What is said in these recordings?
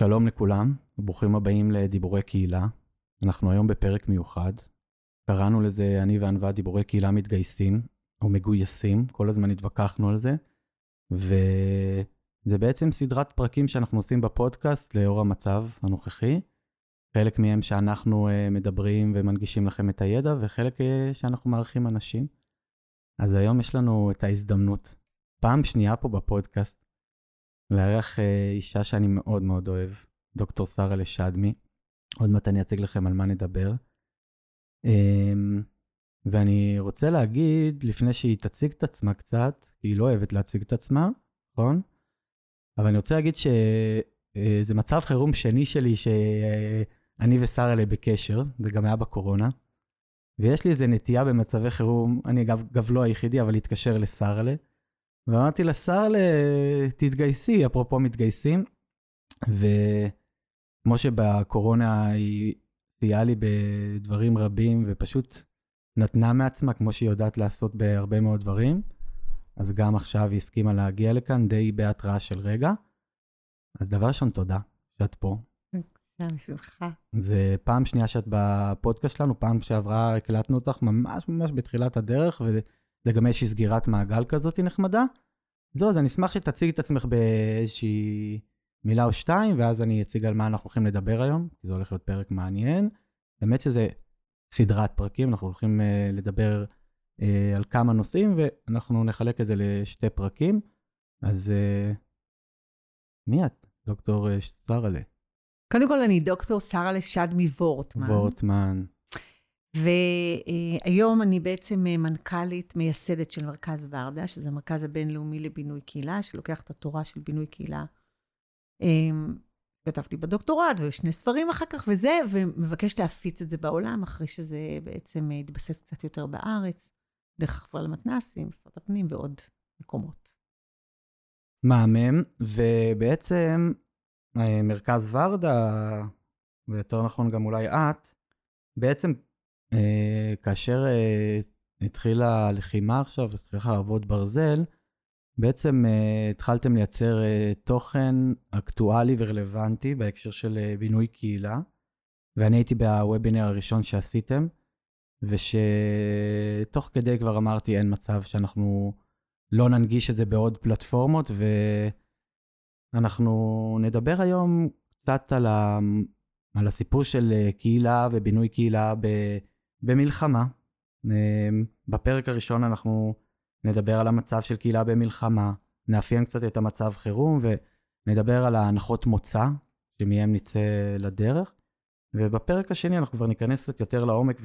שלום לכולם, ברוכים הבאים לדיבורי קהילה. אנחנו היום בפרק מיוחד. קראנו לזה, אני וענווה, דיבורי קהילה מתגייסים, או מגויסים, כל הזמן התווכחנו על זה. וזה בעצם סדרת פרקים שאנחנו עושים בפודקאסט לאור המצב הנוכחי. חלק מהם שאנחנו uh, מדברים ומנגישים לכם את הידע, וחלק uh, שאנחנו מארחים אנשים. אז היום יש לנו את ההזדמנות, פעם שנייה פה בפודקאסט, לארח uh, אישה שאני מאוד מאוד אוהב, דוקטור שרה לשדמי. עוד מעט אני אציג לכם על מה נדבר. Um, ואני רוצה להגיד, לפני שהיא תציג את עצמה קצת, היא לא אוהבת להציג את עצמה, נכון? אבל אני רוצה להגיד שזה מצב חירום שני שלי שאני ושרה אלה בקשר, זה גם היה בקורונה. ויש לי איזה נטייה במצבי חירום, אני אגב, אגב לא היחידי, אבל להתקשר לשרלה. ואמרתי לה, שרלה, תתגייסי, אפרופו מתגייסים. וכמו שבקורונה היא סייעה לי בדברים רבים, ופשוט נתנה מעצמה, כמו שהיא יודעת לעשות בהרבה מאוד דברים. אז גם עכשיו היא הסכימה להגיע לכאן די בהתראה של רגע. אז דבר ראשון, תודה שאת פה. זה פעם שנייה שאת בפודקאסט שלנו, פעם שעברה הקלטנו אותך ממש ממש בתחילת הדרך, וזה גם איזושהי סגירת מעגל כזאת נחמדה. זהו, אז אני אשמח שתציגי את עצמך באיזושהי מילה או שתיים, ואז אני אציג על מה אנחנו הולכים לדבר היום, כי זה הולך להיות פרק מעניין. באמת שזה סדרת פרקים, אנחנו הולכים uh, לדבר uh, על כמה נושאים, ואנחנו נחלק את זה לשתי פרקים. אז uh, מי את, דוקטור שרלה? קודם כל, אני דוקטור שרה לשדמי וורטמן. וורטמן. והיום אני בעצם מנכ"לית מייסדת של מרכז ורדה, שזה המרכז הבינלאומי לבינוי קהילה, שלוקח את התורה של בינוי קהילה. כתבתי בדוקטורט ושני ספרים אחר כך וזה, ומבקש להפיץ את זה בעולם, אחרי שזה בעצם התבסס קצת יותר בארץ, דרך חברה למתנ"סים, משרד הפנים ועוד מקומות. מהמם, ובעצם מרכז ורדה, ויותר נכון גם אולי את, בעצם כאשר התחילה הלחימה עכשיו, התחילה חרבות ברזל, בעצם uh, התחלתם לייצר uh, תוכן אקטואלי ורלוונטי בהקשר של uh, בינוי קהילה, ואני הייתי בוובינר הראשון שעשיתם, ושתוך כדי כבר אמרתי אין מצב שאנחנו לא ננגיש את זה בעוד פלטפורמות, ואנחנו נדבר היום קצת על, ה... על הסיפור של קהילה ובינוי קהילה ב... במלחמה. בפרק הראשון אנחנו נדבר על המצב של קהילה במלחמה, נאפיין קצת את המצב חירום ונדבר על ההנחות מוצא שמהם נצא לדרך. ובפרק השני אנחנו כבר ניכנס קצת יותר לעומק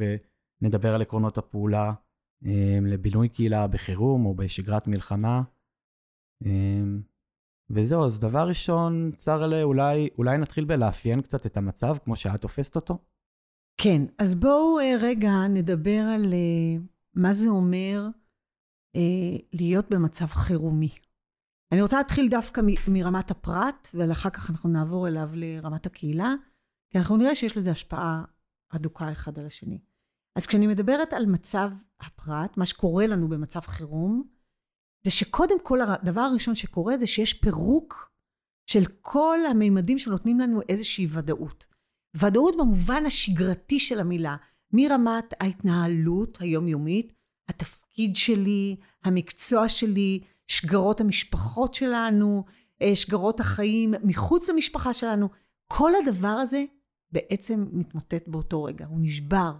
ונדבר על עקרונות הפעולה um, לבינוי קהילה בחירום או בשגרת מלחמה. Um, וזהו, אז דבר ראשון, צר אולי, אולי נתחיל בלאפיין קצת את המצב כמו שאת תופסת אותו. כן, אז בואו uh, רגע נדבר על מה זה אומר אה, להיות במצב חירומי. אני רוצה להתחיל דווקא מ- מרמת הפרט, ואחר כך אנחנו נעבור אליו לרמת הקהילה, כי אנחנו נראה שיש לזה השפעה הדוקה אחד על השני. אז כשאני מדברת על מצב הפרט, מה שקורה לנו במצב חירום, זה שקודם כל הדבר הראשון שקורה זה שיש פירוק של כל המימדים שנותנים לנו איזושהי ודאות. ודאות במובן השגרתי של המילה, מרמת ההתנהלות היומיומית, התפקיד. שלי, המקצוע שלי, שגרות המשפחות שלנו, אה, שגרות החיים מחוץ למשפחה שלנו. כל הדבר הזה בעצם מתמוטט באותו רגע, הוא נשבר.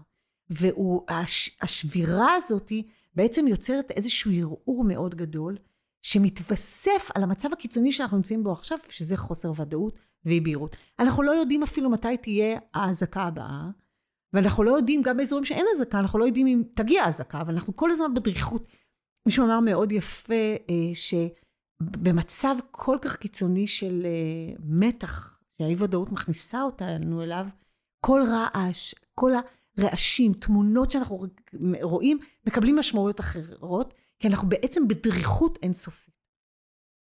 והשבירה הזאת בעצם יוצרת איזשהו ערעור מאוד גדול, שמתווסף על המצב הקיצוני שאנחנו נמצאים בו עכשיו, שזה חוסר ודאות ואי בהירות. אנחנו לא יודעים אפילו מתי תהיה האזעקה הבאה. ואנחנו לא יודעים, גם באזורים שאין אזעקה, אנחנו לא יודעים אם תגיע אזעקה, אבל אנחנו כל הזמן בדריכות. מישהו אמר מאוד יפה, אה, שבמצב כל כך קיצוני של אה, מתח, שהאי ודאות מכניסה אותנו אליו, כל רעש, כל הרעשים, תמונות שאנחנו רואים, מקבלים משמעויות אחרות, כי אנחנו בעצם בדריכות אינסופית.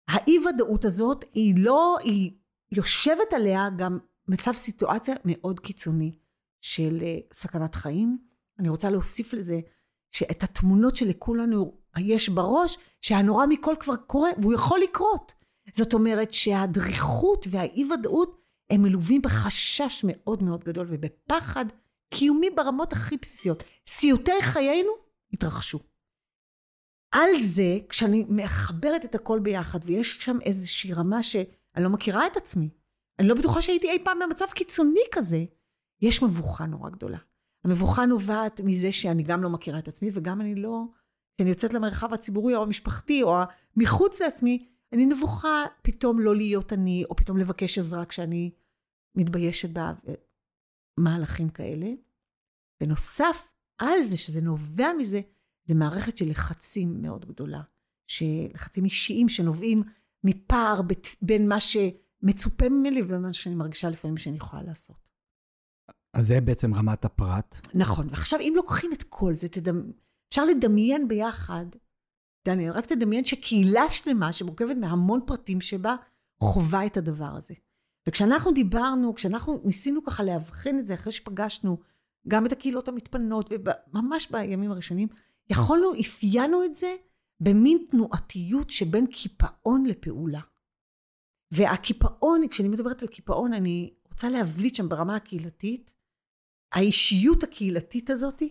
האי ודאות הזאת היא לא, היא יושבת עליה גם מצב סיטואציה מאוד קיצוני של אה, סכנת חיים. אני רוצה להוסיף לזה שאת התמונות שלכולנו יש בראש, שהנורא מכל כבר קורה, והוא יכול לקרות. זאת אומרת שהדריכות והאי-ודאות הם מלווים בחשש מאוד מאוד גדול ובפחד קיומי ברמות הכי בסיסיות. סיוטי חיינו התרחשו. על זה, כשאני מחברת את הכל ביחד, ויש שם איזושהי רמה שאני לא מכירה את עצמי, אני לא בטוחה שהייתי אי פעם במצב קיצוני כזה, יש מבוכה נורא גדולה. המבוכה נובעת מזה שאני גם לא מכירה את עצמי, וגם אני לא, כשאני יוצאת למרחב הציבורי או המשפחתי, או מחוץ לעצמי, אני נבוכה פתאום לא להיות אני, או פתאום לבקש עזרה כשאני מתביישת במהלכים כאלה. בנוסף על זה, שזה נובע מזה, זה מערכת של לחצים מאוד גדולה. לחצים אישיים שנובעים מפער בין מה שמצופה ממני ומה שאני מרגישה לפעמים שאני יכולה לעשות. אז זה בעצם רמת הפרט. נכון. ועכשיו, אם לוקחים את כל זה, תדמ... אפשר לדמיין ביחד, דניאל, רק תדמיין שקהילה שלמה שמורכבת מהמון פרטים שבה, חווה את הדבר הזה. וכשאנחנו דיברנו, כשאנחנו ניסינו ככה לאבחן את זה אחרי שפגשנו גם את הקהילות המתפנות, וממש בימים הראשונים, יכולנו, אפיינו את זה במין תנועתיות שבין קיפאון לפעולה. והקיפאון, כשאני מדברת על קיפאון, אני רוצה להבליט שם ברמה הקהילתית, האישיות הקהילתית הזאת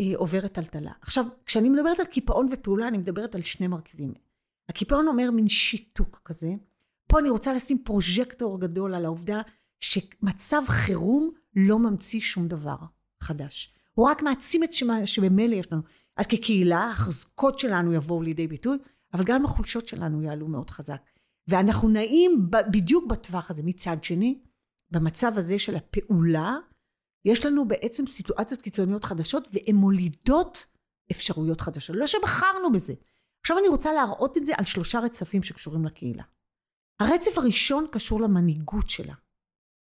אה, עוברת טלטלה. עכשיו, כשאני מדברת על קיפאון ופעולה, אני מדברת על שני מרכיבים. הקיפאון אומר מין שיתוק כזה. פה אני רוצה לשים פרוז'קטור גדול על העובדה שמצב חירום לא ממציא שום דבר חדש. הוא רק מעצים את שמה שבמילא יש לנו. אז כקהילה, החזקות שלנו יבואו לידי ביטוי, אבל גם החולשות שלנו יעלו מאוד חזק. ואנחנו נעים בדיוק בטווח הזה. מצד שני, במצב הזה של הפעולה, יש לנו בעצם סיטואציות קיצוניות חדשות, והן מולידות אפשרויות חדשות. לא שבחרנו בזה. עכשיו אני רוצה להראות את זה על שלושה רצפים שקשורים לקהילה. הרצף הראשון קשור למנהיגות שלה.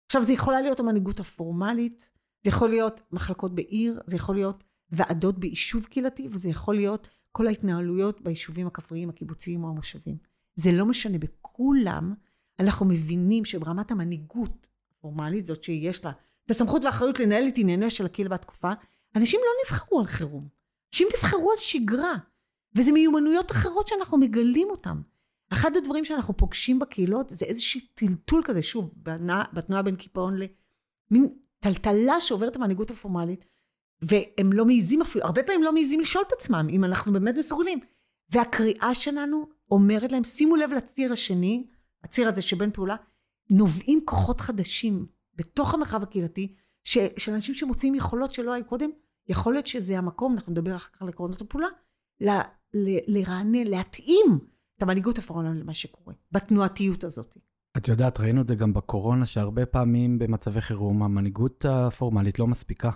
עכשיו, זה יכולה להיות המנהיגות הפורמלית, זה יכול להיות מחלקות בעיר, זה יכול להיות ועדות ביישוב קהילתי, וזה יכול להיות כל ההתנהלויות ביישובים הכפריים, הקיבוציים או המושבים. זה לא משנה, בכולם אנחנו מבינים שברמת המנהיגות הפורמלית, זאת שיש לה את הסמכות והאחריות לנהל את ענייניה של הקהילה בתקופה, אנשים לא נבחרו על חירום. אנשים נבחרו על שגרה. וזה מיומנויות אחרות שאנחנו מגלים אותן. אחד הדברים שאנחנו פוגשים בקהילות זה איזשהו טלטול כזה, שוב, בתנועה בין קיפאון למין טלטלה שעוברת המנהיגות הפורמלית, והם לא מעיזים אפילו, הרבה פעמים לא מעיזים לשאול את עצמם אם אנחנו באמת מסוגלים. והקריאה שלנו אומרת להם, שימו לב לציר השני, הציר הזה שבין פעולה, נובעים כוחות חדשים בתוך המרחב הקהילתי, ש, של אנשים שמוצאים יכולות שלא היו קודם, יכול להיות שזה המקום, אנחנו נדבר אחר כך על עקרונות הפעולה, לרענן, להתאים את המנהיגות הפורמלית למה שקורה, בתנועתיות הזאת. את יודעת, ראינו את זה גם בקורונה, שהרבה פעמים במצבי חירום המנהיגות הפורמלית לא מספיקה.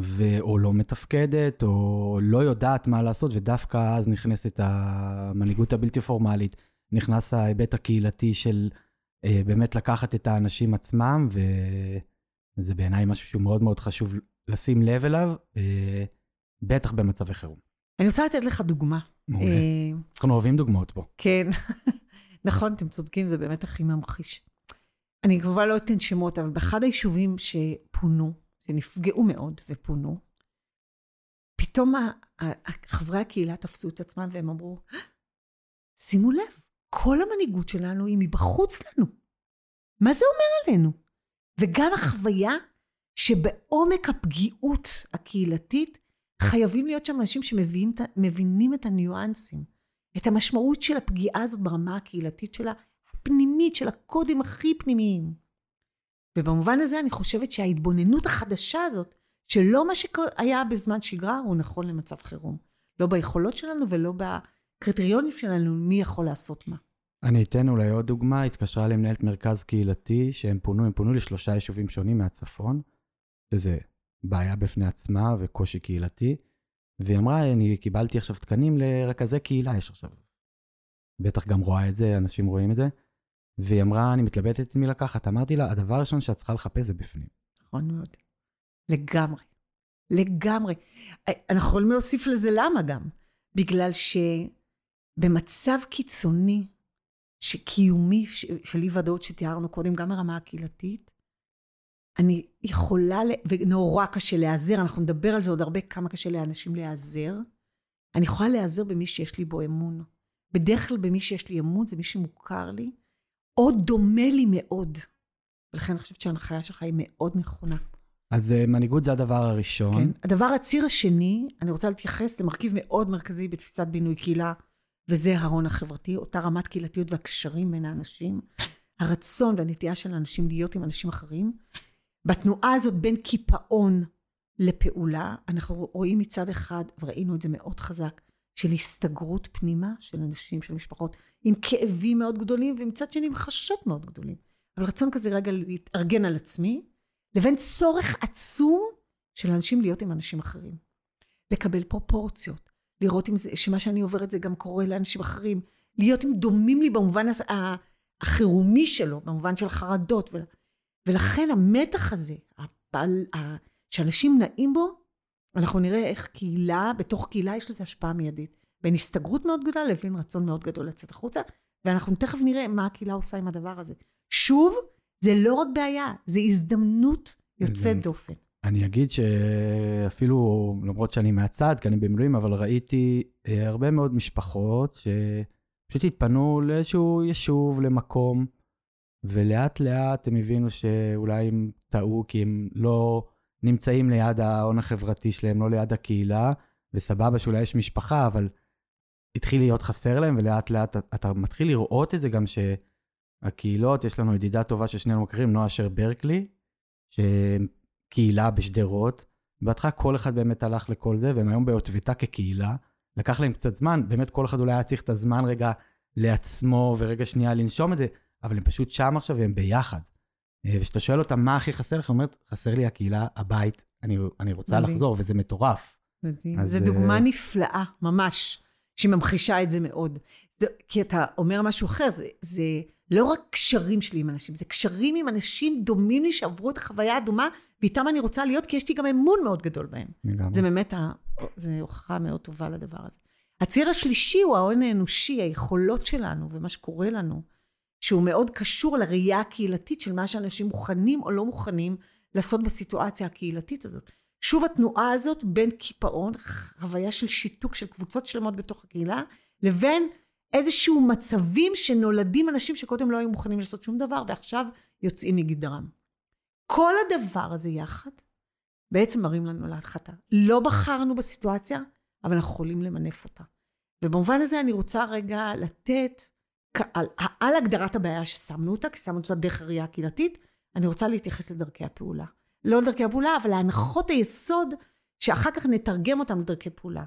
ו... או לא מתפקדת, או לא יודעת מה לעשות, ודווקא אז נכנסת המנהיגות הבלתי פורמלית, נכנס ההיבט הקהילתי של אה, באמת לקחת את האנשים עצמם, וזה בעיניי משהו שהוא מאוד מאוד חשוב לשים לב אליו, אה, בטח במצבי חירום. אני רוצה לתת לך דוגמה. מעולה. אה, אנחנו אוהבים דוגמאות פה. כן, נכון, אתם צודקים, זה באמת הכי ממחיש. אני כמובן לא אתן שמות, אבל באחד היישובים שפונו, שנפגעו מאוד ופונו, פתאום חברי הקהילה תפסו את עצמם והם אמרו, שימו לב, כל המנהיגות שלנו היא מבחוץ לנו. מה זה אומר עלינו? וגם החוויה שבעומק הפגיעות הקהילתית חייבים להיות שם אנשים שמבינים את הניואנסים, את המשמעות של הפגיעה הזאת ברמה הקהילתית שלה, הפנימית, של הקודים הכי פנימיים. ובמובן הזה אני חושבת שההתבוננות החדשה הזאת, שלא מה שהיה בזמן שגרה, הוא נכון למצב חירום. לא ביכולות שלנו ולא בקריטריונים שלנו מי יכול לעשות מה. אני אתן אולי עוד דוגמה, התקשרה למנהלת מרכז קהילתי, שהם פונו, הם פונו לשלושה יישובים שונים מהצפון, שזה בעיה בפני עצמה וקושי קהילתי, והיא אמרה, אני קיבלתי עכשיו תקנים לרכזי קהילה, יש עכשיו, בטח גם רואה את זה, אנשים רואים את זה, והיא אמרה, אני מתלבטת מי לקחת. אמרתי לה, הדבר הראשון שאת צריכה לחפש זה בפנים. נכון מאוד. לגמרי. לגמרי. אנחנו יכולים להוסיף לזה למה גם. בגלל שבמצב קיצוני, שקיומי של אי ודאות שתיארנו קודם, גם ברמה הקהילתית, אני יכולה. ונורא קשה להיעזר, אנחנו נדבר על זה עוד הרבה, כמה קשה לאנשים להיעזר. אני יכולה להיעזר במי שיש לי בו אמון. בדרך כלל במי שיש לי אמון זה מי שמוכר לי, או דומה לי מאוד. ולכן אני חושבת שההנחיה שלך היא מאוד נכונה. אז אה, מנהיגות זה הדבר הראשון. כן. הדבר, הציר השני, אני רוצה להתייחס למרכיב מאוד מרכזי בתפיסת בינוי קהילה, וזה ההון החברתי, אותה רמת קהילתיות והקשרים בין האנשים, הרצון והנטייה של האנשים להיות עם אנשים אחרים. בתנועה הזאת בין קיפאון לפעולה, אנחנו רואים מצד אחד, וראינו את זה מאוד חזק, של הסתגרות פנימה של אנשים, של משפחות, עם כאבים מאוד גדולים, ומצד שני עם חששות מאוד גדולים. אבל רצון כזה רגע להתארגן על עצמי, לבין צורך עצום של אנשים להיות עם אנשים אחרים. לקבל פרופורציות, לראות אם זה, שמה שאני עוברת זה גם קורה לאנשים אחרים, להיות עם דומים לי במובן החירומי שלו, במובן של חרדות. ולכן המתח הזה, הפעל, שאנשים נעים בו, אנחנו נראה איך קהילה, בתוך קהילה יש לזה השפעה מיידית. בין הסתגרות מאוד גדולה לבין רצון מאוד גדול לצאת החוצה, ואנחנו תכף נראה מה הקהילה עושה עם הדבר הזה. שוב, זה לא רק בעיה, זה הזדמנות יוצאת דופן. אני אגיד שאפילו, למרות שאני מהצד, כי אני במילואים, אבל ראיתי אה, הרבה מאוד משפחות שפשוט התפנו לאיזשהו יישוב, למקום, ולאט לאט הם הבינו שאולי הם טעו כי הם לא נמצאים ליד ההון החברתי שלהם, לא ליד הקהילה, וסבבה שאולי יש משפחה, אבל התחיל להיות חסר להם, ולאט לאט אתה מתחיל לראות את זה גם שהקהילות, יש לנו ידידה טובה ששנינו מכירים, נועה אשר ברקלי, שקהילה בשדרות. בהתחלה כל אחד באמת הלך לכל זה, והם היום ביוטבתה כקהילה. לקח להם קצת זמן, באמת כל אחד אולי היה צריך את הזמן רגע לעצמו, ורגע שנייה לנשום את זה, אבל הם פשוט שם עכשיו והם ביחד. אה, וכשאתה שואל אותם מה הכי חסר לך, אומרת, חסר לי הקהילה, הבית, אני, אני רוצה מדהים. לחזור, וזה מטורף. מדהים. זו דוגמה uh... נפלאה, ממש, שהיא ממחישה את זה מאוד. זה, כי אתה אומר משהו אחר, זה, זה לא רק קשרים שלי עם אנשים, זה קשרים עם אנשים דומים לי שעברו את החוויה הדומה, ואיתם אני רוצה להיות, כי יש לי גם אמון מאוד גדול בהם. לגמרי. זה באמת, ה... זה הוכחה מאוד טובה לדבר הזה. הציר השלישי הוא ההון האנושי, היכולות שלנו ומה שקורה לנו. שהוא מאוד קשור לראייה הקהילתית של מה שאנשים מוכנים או לא מוכנים לעשות בסיטואציה הקהילתית הזאת. שוב התנועה הזאת בין קיפאון, חוויה של שיתוק של קבוצות שלמות בתוך הקהילה, לבין איזשהו מצבים שנולדים אנשים שקודם לא היו מוכנים לעשות שום דבר ועכשיו יוצאים מגדרם. כל הדבר הזה יחד בעצם מראים לנו להנחתה. לא בחרנו בסיטואציה, אבל אנחנו יכולים למנף אותה. ובמובן הזה אני רוצה רגע לתת על, על הגדרת הבעיה ששמנו אותה, כי שמנו אותה דרך הראייה הקהילתית, אני רוצה להתייחס לדרכי הפעולה. לא לדרכי הפעולה, אבל להנחות היסוד, שאחר כך נתרגם אותן לדרכי פעולה.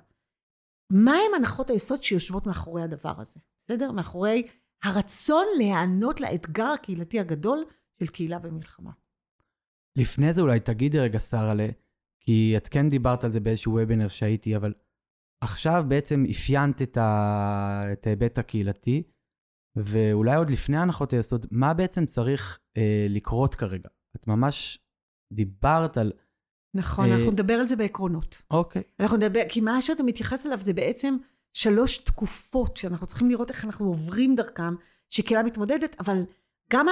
מה הם הנחות היסוד שיושבות מאחורי הדבר הזה? בסדר? מאחורי הרצון להיענות לאתגר הקהילתי הגדול של קהילה במלחמה. לפני זה אולי תגידי רגע, שרה, כי את כן דיברת על זה באיזשהו וובינר שהייתי, אבל עכשיו בעצם אפיינת את ההיבט הקהילתי, ואולי עוד לפני הנחות היסוד, מה בעצם צריך אה, לקרות כרגע? את ממש דיברת על... נכון, אה... אנחנו נדבר על זה בעקרונות. אוקיי. אנחנו נדבר, כי מה שאתה מתייחס אליו זה בעצם שלוש תקופות שאנחנו צריכים לראות איך אנחנו עוברים דרכם, שקהילה מתמודדת, אבל גם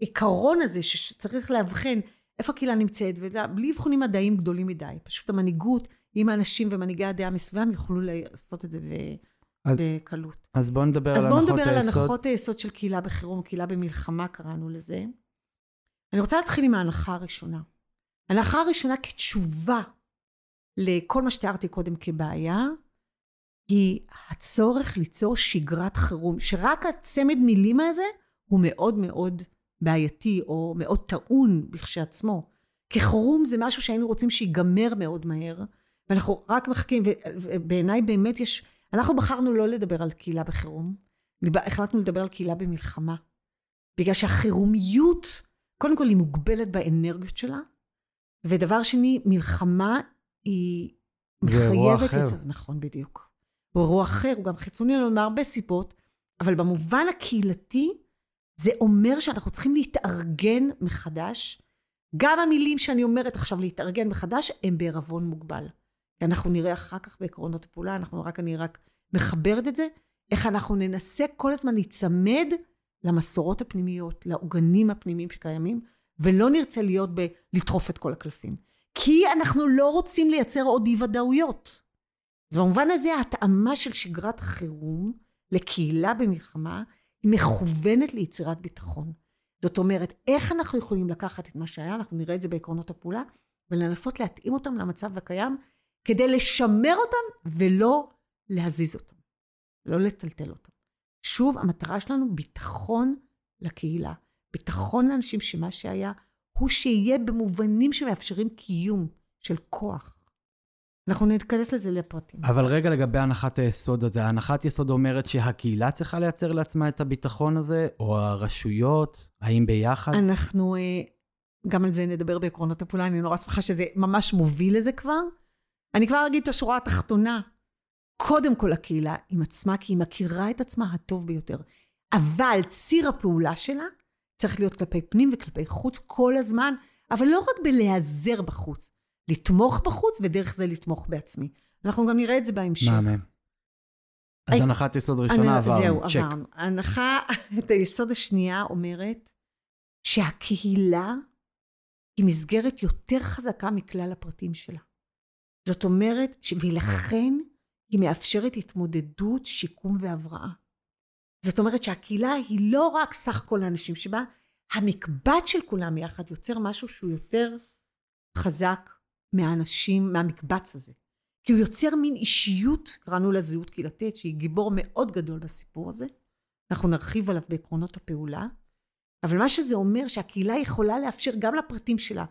העיקרון הזה שצריך לאבחן איפה הקהילה נמצאת, ובלי אבחונים מדעיים גדולים מדי, פשוט המנהיגות, אם האנשים ומנהיגי הדעה מסביבם יוכלו לעשות את זה אז, בקלות. אז בואו נדבר אז על הנחות היסוד. אז בואו נדבר על הנחות היסוד של קהילה בחירום, קהילה במלחמה קראנו לזה. אני רוצה להתחיל עם ההנחה הראשונה. ההנחה הראשונה כתשובה לכל מה שתיארתי קודם כבעיה, היא הצורך ליצור שגרת חירום, שרק הצמד מילים הזה הוא מאוד מאוד בעייתי, או מאוד טעון בכשעצמו. כחירום זה משהו שהיינו רוצים שיגמר מאוד מהר, ואנחנו רק מחכים, ובעיניי באמת יש אנחנו בחרנו לא לדבר על קהילה בחירום, החלטנו לדבר על קהילה במלחמה. בגלל שהחירומיות, קודם כל היא מוגבלת באנרגיות שלה, ודבר שני, מלחמה היא מחייבת את זה. נכון, בדיוק. הוא אירוע אחר, הוא גם חיצוני לנו מהרבה סיבות, אבל במובן הקהילתי, זה אומר שאנחנו צריכים להתארגן מחדש. גם המילים שאני אומרת עכשיו להתארגן מחדש, הם בערבון מוגבל. אנחנו נראה אחר כך בעקרונות הפעולה, אנחנו רק, אני רק מחברת את זה, איך אנחנו ננסה כל הזמן להיצמד למסורות הפנימיות, לעוגנים הפנימיים שקיימים, ולא נרצה להיות בלטרוף את כל הקלפים. כי אנחנו לא רוצים לייצר עוד אי ודאויות. אז במובן הזה ההתאמה של שגרת חירום לקהילה במלחמה היא מכוונת ליצירת ביטחון. זאת אומרת, איך אנחנו יכולים לקחת את מה שהיה, אנחנו נראה את זה בעקרונות הפעולה, ולנסות להתאים אותם למצב הקיים, כדי לשמר אותם ולא להזיז אותם, לא לטלטל אותם. שוב, המטרה שלנו ביטחון לקהילה, ביטחון לאנשים שמה שהיה הוא שיהיה במובנים שמאפשרים קיום של כוח. אנחנו ניכנס לזה לפרטים. אבל רגע לגבי הנחת היסוד הזה, הנחת יסוד אומרת שהקהילה צריכה לייצר לעצמה את הביטחון הזה, או הרשויות, האם ביחד? אנחנו, אה, גם על זה נדבר בעקרונות הפעולה, אני נורא שמחה שזה ממש מוביל לזה כבר. אני כבר אגיד את השורה התחתונה. קודם כל הקהילה עם עצמה, כי היא מכירה את עצמה הטוב ביותר. אבל ציר הפעולה שלה צריך להיות כלפי פנים וכלפי חוץ כל הזמן, אבל לא רק בלהיעזר בחוץ, לתמוך בחוץ ודרך זה לתמוך בעצמי. אנחנו גם נראה את זה בהמשך. מהמם. אז הנחת יסוד ראשונה עברנו, זהו, צ'ק. עברנו. ההנחה, את היסוד השנייה אומרת שהקהילה היא מסגרת יותר חזקה מכלל הפרטים שלה. זאת אומרת, ש- ולכן היא מאפשרת התמודדות, שיקום והבראה. זאת אומרת שהקהילה היא לא רק סך כל האנשים שבה, המקבץ של כולם יחד יוצר משהו שהוא יותר חזק מהאנשים, מהמקבץ הזה. כי הוא יוצר מין אישיות, קראנו לה זהות קהילתית, שהיא גיבור מאוד גדול בסיפור הזה. אנחנו נרחיב עליו בעקרונות הפעולה. אבל מה שזה אומר, שהקהילה יכולה לאפשר גם לפרטים שלה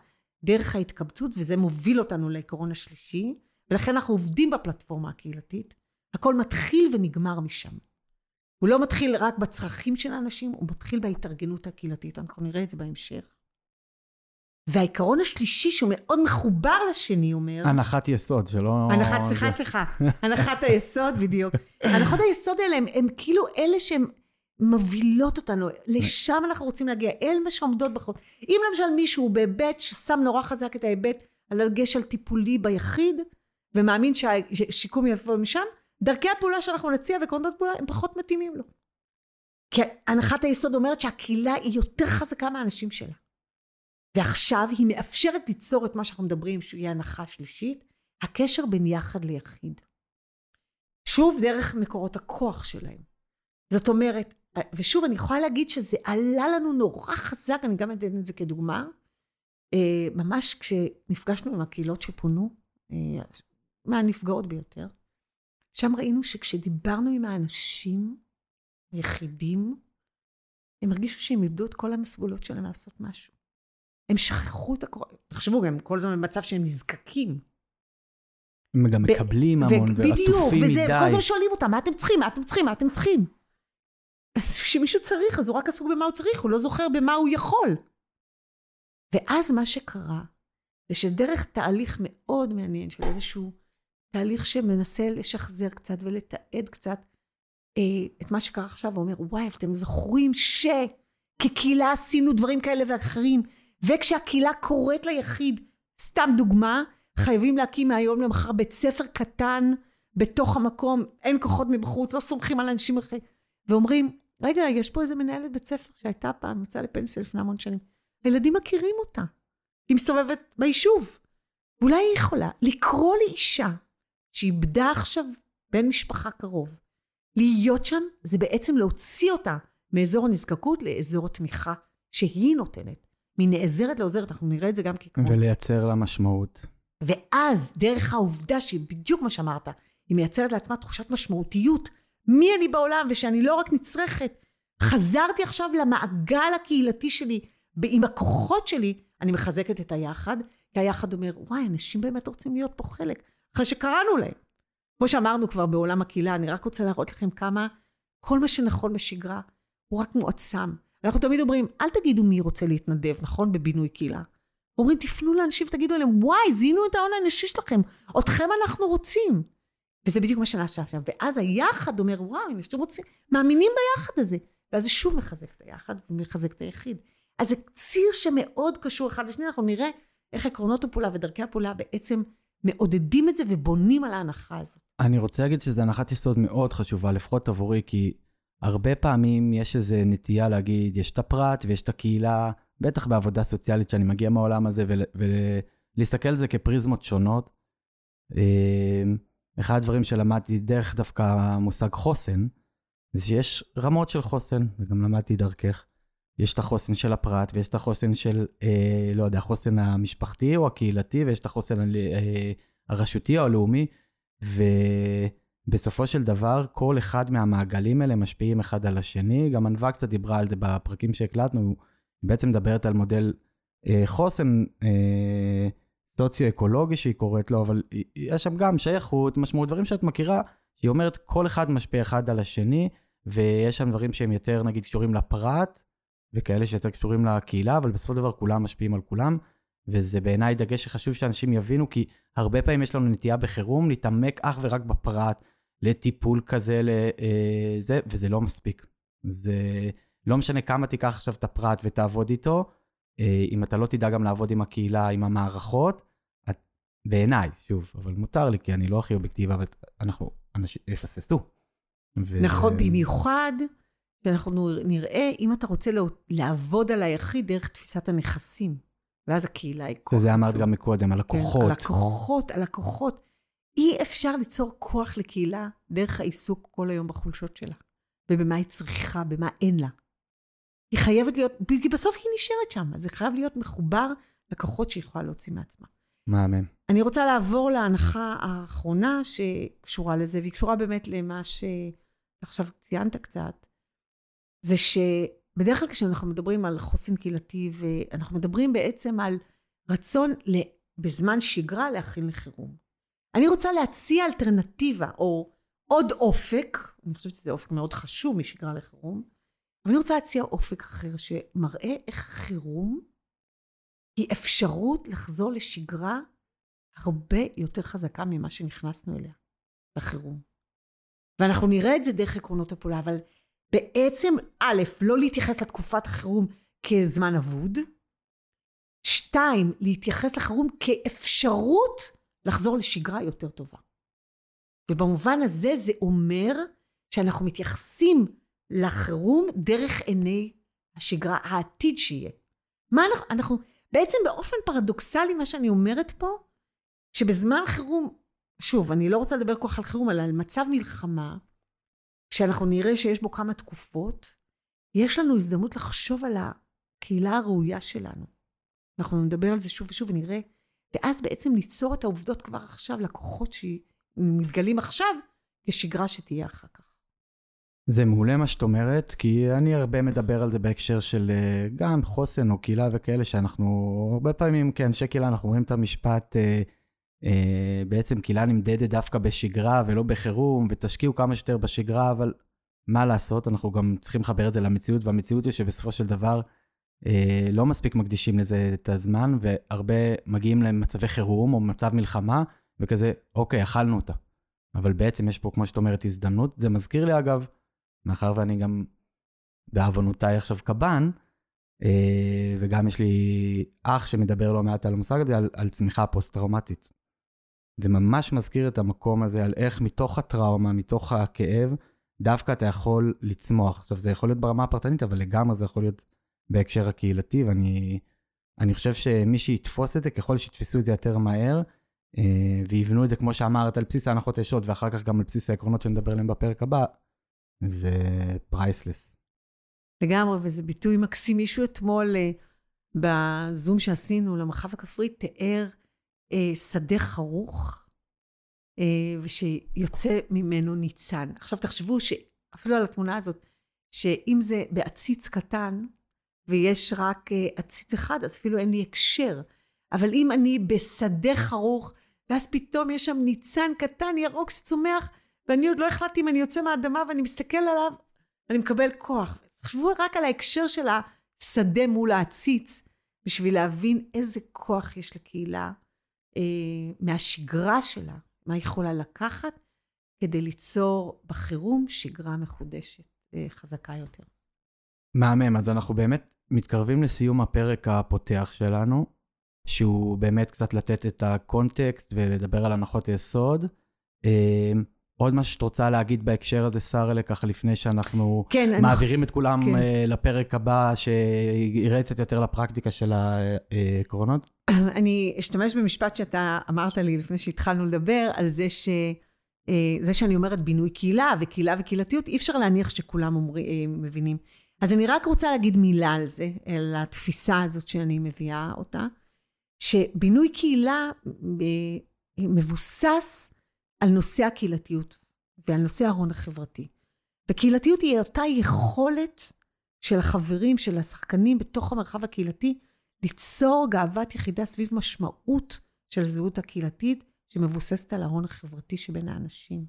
דרך ההתקבצות, וזה מוביל אותנו לעקרון השלישי, ולכן אנחנו עובדים בפלטפורמה הקהילתית. הכל מתחיל ונגמר משם. הוא לא מתחיל רק בצרכים של האנשים, הוא מתחיל בהתארגנות הקהילתית. אנחנו נראה את זה בהמשך. והעיקרון השלישי, שהוא מאוד מחובר לשני, אומר... הנחת יסוד, שלא... הנחת, סליחה, סליחה. הנחת היסוד, בדיוק. הנחות היסוד האלה הם, הם כאילו אלה שהן מובילות אותנו, לשם אנחנו רוצים להגיע, אל מה שעומדות בחוק. אם למשל מישהו בהיבט ששם נורא חזק את ההיבט על הדגש על טיפולי ביחיד, ומאמין שהשיקום יבוא משם, דרכי הפעולה שאנחנו נציע ועקרונות פעולה הם פחות מתאימים לו. כי הנחת היסוד אומרת שהקהילה היא יותר חזקה מהאנשים שלה. ועכשיו היא מאפשרת ליצור את מה שאנחנו מדברים, שהיא הנחה שלישית, הקשר בין יחד ליחיד. שוב, דרך מקורות הכוח שלהם. זאת אומרת, ושוב, אני יכולה להגיד שזה עלה לנו נורא חזק, אני גם אתן את זה כדוגמה, ממש כשנפגשנו עם הקהילות שפונו, מהנפגעות ביותר, שם ראינו שכשדיברנו עם האנשים היחידים, הם הרגישו שהם איבדו את כל המסגולות שלהם לעשות משהו. הם שכחו את הכל, תחשבו, הם כל הזמן במצב שהם נזקקים. הם גם מקבלים המון ועטופים מדי. וכל הזמן שואלים אותם, מה אתם צריכים, מה אתם צריכים, מה אתם צריכים. אז כשמישהו צריך, אז הוא רק עסוק במה הוא צריך, הוא לא זוכר במה הוא יכול. ואז מה שקרה, זה שדרך תהליך מאוד מעניין של איזשהו תהליך שמנסה לשחזר קצת ולתעד קצת אה, את מה שקרה עכשיו, ואומר, וואי, אתם זוכרים שכקהילה עשינו דברים כאלה ואחרים, וכשהקהילה קוראת ליחיד, סתם דוגמה, חייבים להקים מהיום למחר בית ספר קטן בתוך המקום, אין כוחות מבחוץ, לא סומכים על אנשים אחרים, ואומרים, רגע, יש פה איזה מנהלת בית ספר שהייתה פעם, יצאה לפנסיה לפני המון שנים. הילדים מכירים אותה. היא מסתובבת ביישוב. ואולי היא יכולה לקרוא לאישה שאיבדה עכשיו בן משפחה קרוב. להיות שם זה בעצם להוציא אותה מאזור הנזקקות לאזור התמיכה שהיא נותנת. מנעזרת לעוזרת, אנחנו נראה את זה גם כעקרון. ולייצר לה משמעות. ואז, דרך העובדה שהיא בדיוק מה שאמרת, היא מייצרת לעצמה תחושת משמעותיות, מי אני בעולם, ושאני לא רק נצרכת. חזרתי עכשיו למעגל הקהילתי שלי, עם הכוחות שלי, אני מחזקת את היחד, כי היחד אומר, וואי, אנשים באמת רוצים להיות פה חלק, אחרי שקראנו להם. כמו שאמרנו כבר בעולם הקהילה, אני רק רוצה להראות לכם כמה כל מה שנכון בשגרה הוא רק מועצם. אנחנו תמיד אומרים, אל תגידו מי רוצה להתנדב, נכון? בבינוי קהילה. אומרים, תפנו לאנשים ותגידו להם, וואי, זיהינו את ההון האנושי שלכם, אתכם אנחנו רוצים. וזה בדיוק מה שנעשה שם. ואז היחד אומר, וואו, אנשים רוצים, מאמינים ביחד הזה. ואז זה שוב מחזק את היחד ומחזק את היחיד. אז זה ציר שמאוד קשור אחד לשני, אנחנו נראה איך עקרונות הפעולה ודרכי הפעולה בעצם מעודדים את זה ובונים על ההנחה הזאת. אני רוצה להגיד שזו הנחת יסוד מאוד חשובה, לפחות עבורי, כי הרבה פעמים יש איזו נטייה להגיד, יש את הפרט ויש את הקהילה, בטח בעבודה סוציאלית, שאני מגיע מהעולם הזה, ולהסתכל על זה כפריזמות שונות. אחד הדברים שלמדתי דרך דווקא המושג חוסן, זה שיש רמות של חוסן, וגם למדתי דרכך. יש את החוסן של הפרט, ויש את החוסן של, אה, לא יודע, החוסן המשפחתי או הקהילתי, ויש את החוסן אה, הרשותי או הלאומי, ובסופו של דבר, כל אחד מהמעגלים האלה משפיעים אחד על השני. גם ענווה קצת דיברה על זה בפרקים שהקלטנו, היא בעצם מדברת על מודל אה, חוסן אה, סוציו-אקולוגי שהיא קוראת לו, אבל יש שם גם שייכות, משמעות, דברים שאת מכירה, שהיא אומרת, כל אחד משפיע אחד על השני, ויש שם דברים שהם יותר, נגיד, קשורים לפרט, וכאלה שיותר קשורים לקהילה, אבל בסופו של דבר כולם משפיעים על כולם, וזה בעיניי דגש שחשוב שאנשים יבינו, כי הרבה פעמים יש לנו נטייה בחירום להתעמק אך ורק בפרט, לטיפול כזה, לזה, אה, וזה לא מספיק. זה לא משנה כמה תיקח עכשיו את הפרט ותעבוד איתו, אה, אם אתה לא תדע גם לעבוד עם הקהילה, עם המערכות, בעיניי, שוב, אבל מותר לי, כי אני לא הכי אובייקטיבי, אבל אנחנו, אנשים יפספסו. ו... נכון, במיוחד שאנחנו נראה, אם אתה רוצה לעבוד על היחיד דרך תפיסת הנכסים, ואז הקהילה היא כוח. וזה אמרת גם מקודם, הלקוחות. כן, הלקוחות, הלקוחות. אי אפשר ליצור כוח לקהילה דרך העיסוק כל היום בחולשות שלה, ובמה היא צריכה, במה אין לה. היא חייבת להיות, כי בסוף היא נשארת שם, אז זה חייב להיות מחובר לכוחות שהיא יכולה להוציא מעצמה. מהמם. אני רוצה לעבור להנחה האחרונה שקשורה לזה, והיא קשורה באמת למה שעכשיו ציינת קצת, זה שבדרך כלל כשאנחנו מדברים על חוסן קהילתי, ואנחנו מדברים בעצם על רצון בזמן שגרה להכין לחירום. אני רוצה להציע אלטרנטיבה, או עוד אופק, אני חושבת שזה אופק מאוד חשוב משגרה לחירום, אבל אני רוצה להציע אופק אחר שמראה איך חירום היא אפשרות לחזור לשגרה הרבה יותר חזקה ממה שנכנסנו אליה, לחירום. ואנחנו נראה את זה דרך עקרונות הפעולה, אבל בעצם, א', לא להתייחס לתקופת החירום כזמן אבוד, שתיים, להתייחס לחירום כאפשרות לחזור לשגרה יותר טובה. ובמובן הזה זה אומר שאנחנו מתייחסים לחירום דרך עיני השגרה, העתיד שיהיה. מה אנחנו, אנחנו, בעצם באופן פרדוקסלי, מה שאני אומרת פה, שבזמן חירום, שוב, אני לא רוצה לדבר כל כך על חירום, אלא על מצב מלחמה, כשאנחנו נראה שיש בו כמה תקופות, יש לנו הזדמנות לחשוב על הקהילה הראויה שלנו. אנחנו נדבר על זה שוב ושוב ונראה, ואז בעצם ליצור את העובדות כבר עכשיו, לקוחות שמתגלים עכשיו, כשגרה שתהיה אחר כך. זה מעולה מה שאת אומרת, כי אני הרבה מדבר על זה בהקשר של אה, גם חוסן או קהילה וכאלה, שאנחנו הרבה פעמים כאנשי קהילה אנחנו רואים את המשפט, אה, אה, בעצם קהילה נמדדת דווקא בשגרה ולא בחירום, ותשקיעו כמה שיותר בשגרה, אבל מה לעשות, אנחנו גם צריכים לחבר את זה למציאות, והמציאות היא שבסופו של דבר אה, לא מספיק מקדישים לזה את הזמן, והרבה מגיעים למצבי חירום או מצב מלחמה, וכזה, אוקיי, אכלנו אותה. אבל בעצם יש פה, כמו שאת אומרת, הזדמנות. זה מזכיר לי, אגב, מאחר ואני גם בעוונותיי עכשיו קב"ן, אה, וגם יש לי אח שמדבר לא מעט על המושג הזה, על, על צמיחה פוסט-טראומטית. זה ממש מזכיר את המקום הזה על איך מתוך הטראומה, מתוך הכאב, דווקא אתה יכול לצמוח. עכשיו, זה יכול להיות ברמה הפרטנית, אבל לגמרי זה יכול להיות בהקשר הקהילתי, ואני חושב שמי שיתפוס את זה, ככל שיתפסו את זה יותר מהר, אה, ויבנו את זה, כמו שאמרת, על בסיס ההנחות הישות, ואחר כך גם על בסיס העקרונות שנדבר עליהם בפרק הבא, זה priceless. לגמרי, וזה ביטוי מקסים. מישהו אתמול אה, בזום שעשינו למרחב הכפרי תיאר אה, שדה חרוך, אה, ושיוצא ממנו ניצן. עכשיו תחשבו שאפילו על התמונה הזאת, שאם זה בעציץ קטן, ויש רק אה, עציץ אחד, אז אפילו אין לי הקשר. אבל אם אני בשדה חרוך, ואז פתאום יש שם ניצן קטן, ירוק, שצומח, ואני עוד לא החלטתי אם אני יוצא מהאדמה ואני מסתכל עליו, אני מקבל כוח. תחשבו רק על ההקשר של השדה מול העציץ, בשביל להבין איזה כוח יש לקהילה אה, מהשגרה שלה, מה היא יכולה לקחת כדי ליצור בחירום שגרה מחודשת, אה, חזקה יותר. מהמם, אז אנחנו באמת מתקרבים לסיום הפרק הפותח שלנו, שהוא באמת קצת לתת את הקונטקסט ולדבר על הנחות היסוד. אה, עוד משהו שאת רוצה להגיד בהקשר הזה, שרה, ככה לפני שאנחנו כן, מעבירים את כולם כן. אה, לפרק הבא, שיראה קצת יותר לפרקטיקה של העקרונות? אני אשתמש במשפט שאתה אמרת לי לפני שהתחלנו לדבר, על זה ש... אה, זה שאני אומרת בינוי קהילה וקהילה וקהילתיות, אי אפשר להניח שכולם אומרי, אה, מבינים. אז אני רק רוצה להגיד מילה על זה, על התפיסה הזאת שאני מביאה אותה, שבינוי קהילה אה, מבוסס על נושא הקהילתיות ועל נושא ההון החברתי. וקהילתיות היא אותה יכולת של החברים, של השחקנים בתוך המרחב הקהילתי, ליצור גאוות יחידה סביב משמעות של הזהות הקהילתית, שמבוססת על ההון החברתי שבין האנשים.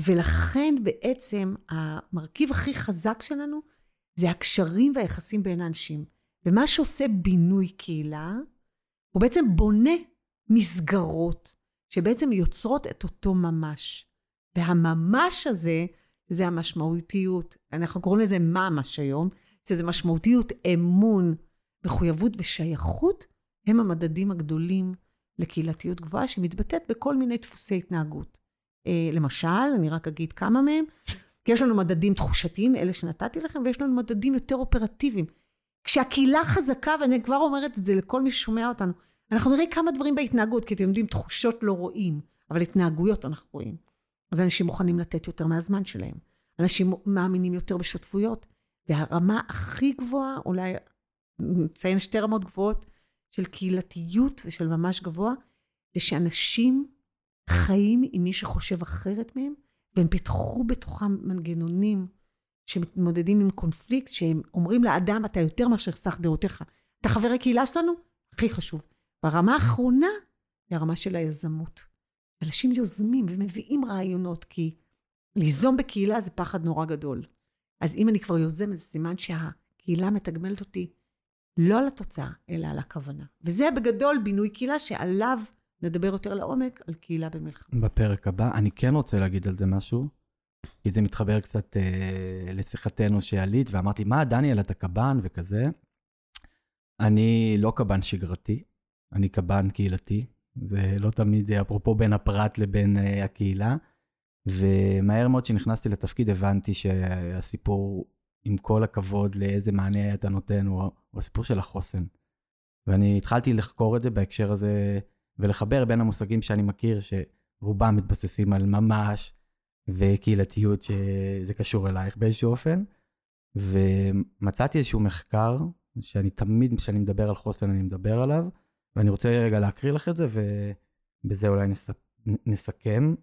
ולכן בעצם המרכיב הכי חזק שלנו זה הקשרים והיחסים בין האנשים. ומה שעושה בינוי קהילה, הוא בעצם בונה מסגרות שבעצם יוצרות את אותו ממש. והממש הזה, זה המשמעותיות, אנחנו קוראים לזה ממש היום, שזה משמעותיות, אמון, מחויבות ושייכות, הם המדדים הגדולים לקהילתיות גבוהה, שמתבטאת בכל מיני דפוסי התנהגות. אה, למשל, אני רק אגיד כמה מהם, כי יש לנו מדדים תחושתיים, אלה שנתתי לכם, ויש לנו מדדים יותר אופרטיביים. כשהקהילה חזקה, ואני כבר אומרת את זה לכל מי ששומע אותנו, אנחנו נראה כמה דברים בהתנהגות, כי אתם יודעים, תחושות לא רואים, אבל התנהגויות אנחנו רואים. אז אנשים מוכנים לתת יותר מהזמן שלהם. אנשים מאמינים יותר בשותפויות. והרמה הכי גבוהה, אולי נציין שתי רמות גבוהות, של קהילתיות ושל ממש גבוה, זה שאנשים חיים עם מי שחושב אחרת מהם, והם פיתחו בתוכם מנגנונים שמתמודדים עם קונפליקט, שהם אומרים לאדם, אתה יותר מאשר סך דעותיך. אתה חבר הקהילה שלנו? הכי חשוב. והרמה האחרונה היא הרמה של היזמות. אנשים יוזמים ומביאים רעיונות, כי ליזום בקהילה זה פחד נורא גדול. אז אם אני כבר יוזמת, זה סימן שהקהילה מתגמלת אותי לא על התוצאה, אלא על הכוונה. וזה בגדול בינוי קהילה שעליו נדבר יותר לעומק, על קהילה במלחמה. בפרק הבא, אני כן רוצה להגיד על זה משהו, כי זה מתחבר קצת אה, לשיחתנו שעלית, ואמרתי, מה, דניאל, אתה קב"ן וכזה? אני לא קב"ן שגרתי, אני קב"ן קהילתי. זה לא תמיד, אפרופו בין הפרט לבין אה, הקהילה. ומהר מאוד כשנכנסתי לתפקיד הבנתי שהסיפור, עם כל הכבוד לאיזה מענה אתה נותן, הוא, הוא הסיפור של החוסן. ואני התחלתי לחקור את זה בהקשר הזה, ולחבר בין המושגים שאני מכיר, שרובם מתבססים על ממש וקהילתיות, שזה קשור אלייך באיזשהו אופן. ומצאתי איזשהו מחקר, שאני תמיד, כשאני מדבר על חוסן, אני מדבר עליו, ואני רוצה רגע להקריא לך את זה, ובזה אולי נס... נסכם.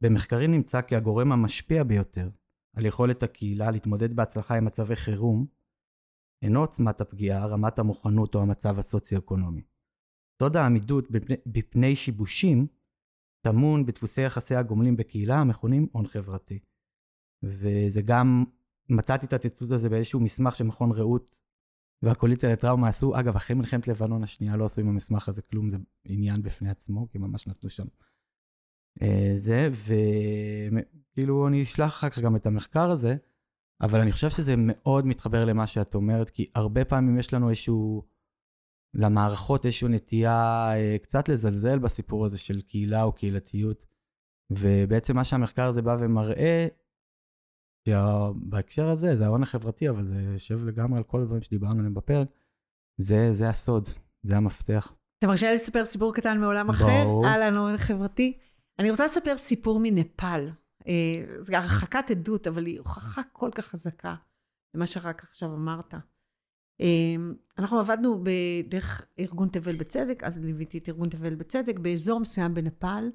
במחקרים נמצא כי הגורם המשפיע ביותר על יכולת הקהילה להתמודד בהצלחה עם מצבי חירום, אינו עוצמת הפגיעה, רמת המוכנות או המצב הסוציו-אקונומי. סוד העמידות בפני, בפני שיבושים טמון בדפוסי יחסי הגומלין בקהילה המכונים הון חברתי. וזה גם, מצאתי את הציטוט הזה באיזשהו מסמך שמכון רעות והקואליציה לטראומה עשו, אגב, אחרי מלחמת לבנון השנייה לא עשו עם המסמך הזה כלום, זה עניין בפני עצמו, כי ממש נתנו שם אה, זה, וכאילו אני אשלח אחר כך גם את המחקר הזה, אבל אני חושב שזה מאוד מתחבר למה שאת אומרת, כי הרבה פעמים יש לנו איזשהו, למערכות איזושהי נטייה אה, קצת לזלזל בסיפור הזה של קהילה או קהילתיות, ובעצם מה שהמחקר הזה בא ומראה, בהקשר הזה, זה ההון החברתי, אבל זה יושב לגמרי על כל הדברים שדיברנו עליהם בפרק, זה, זה הסוד, זה המפתח. אתה מרשה לי לספר סיפור קטן מעולם אחר? ברור. על ההון החברתי? אני רוצה לספר סיפור מנפאל. אה, זו הרחקת עדות, אבל היא הוכחה כל כך חזקה למה שרק עכשיו אמרת. אה, אנחנו עבדנו בדרך ארגון תבל בצדק, אז ליוויתי את ארגון תבל בצדק, באזור מסוים בנפאל,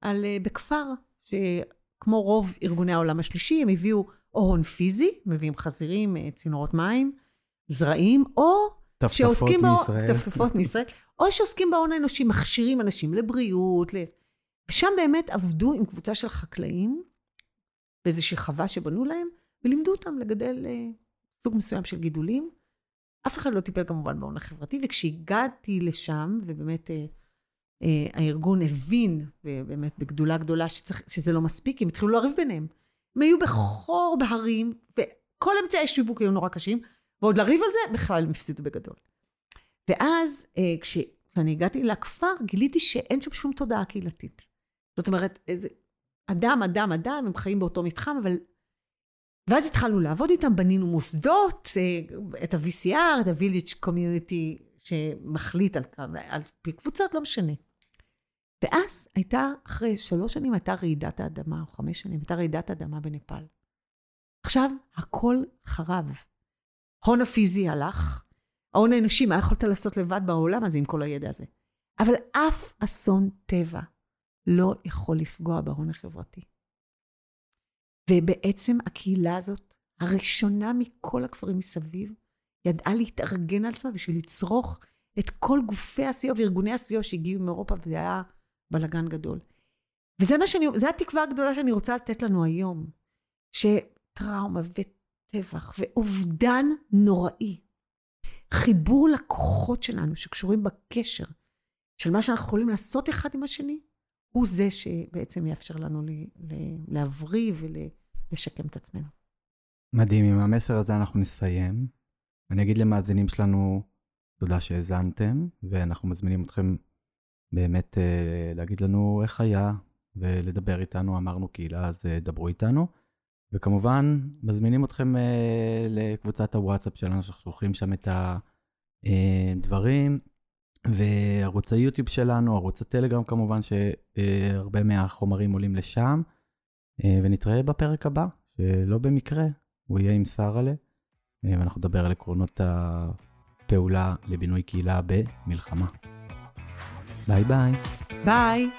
על, אה, בכפר, שכמו רוב ארגוני העולם השלישי, הם הביאו או הון פיזי, מביאים חזירים, צינורות מים, זרעים, או טפטפות מישראל. טפטפות מישראל, או שעוסקים בהון האנושי, מכשירים אנשים לבריאות, ושם באמת עבדו עם קבוצה של חקלאים, באיזושהי חווה שבנו להם, ולימדו אותם לגדל אה, סוג מסוים של גידולים. אף אחד לא טיפל כמובן בהון החברתי, וכשהגעתי לשם, ובאמת אה, אה, הארגון הבין, ובאמת בגדולה גדולה, שצריך, שזה לא מספיק, הם התחילו לריב ביניהם. הם היו בחור בהרים, וכל אמצעי השיווק היו נורא קשים, ועוד לריב על זה, בכלל הם הפסידו בגדול. ואז, אה, כשאני הגעתי לכפר, גיליתי שאין שם שום תודעה קהילתית. זאת אומרת, איזה, אדם, אדם, אדם, הם חיים באותו מתחם, אבל... ואז התחלנו לעבוד איתם, בנינו מוסדות, אה, את ה-VCR, את ה-Village Community, שמחליט על, על פי קבוצות, לא משנה. ואז הייתה, אחרי שלוש שנים הייתה רעידת האדמה, או חמש שנים, הייתה רעידת האדמה בנפאל. עכשיו, הכל חרב. ההון הפיזי הלך, ההון האנושי, מה יכולת לעשות לבד בעולם הזה עם כל הידע הזה? אבל אף אסון טבע לא יכול לפגוע בהון החברתי. ובעצם הקהילה הזאת, הראשונה מכל הכפרים מסביב, ידעה להתארגן על עצמה בשביל לצרוך את כל גופי הסיוע וארגוני הסיוע שהגיעו מאירופה, וזה היה בלאגן גדול. וזה מה שאני, זו התקווה הגדולה שאני רוצה לתת לנו היום, שטראומה וטבח ואובדן נוראי, חיבור לכוחות שלנו שקשורים בקשר של מה שאנחנו יכולים לעשות אחד עם השני, הוא זה שבעצם יאפשר לנו להבריא ולשקם את עצמנו. מדהים, עם המסר הזה אנחנו נסיים. אני אגיד למאזינים שלנו תודה שהאזנתם, ואנחנו מזמינים אתכם באמת אה, להגיד לנו איך היה ולדבר איתנו. אמרנו קהילה, אז אה, דברו איתנו. וכמובן, מזמינים אתכם אה, לקבוצת הוואטסאפ שלנו, שאנחנו שולחים שם את הדברים. וערוץ היוטיוב שלנו, ערוץ הטלגרם כמובן, שהרבה מהחומרים עולים לשם. ונתראה בפרק הבא, שלא במקרה, הוא יהיה עם שרה'לה, ואנחנו נדבר על עקרונות הפעולה לבינוי קהילה במלחמה. ביי ביי. ביי.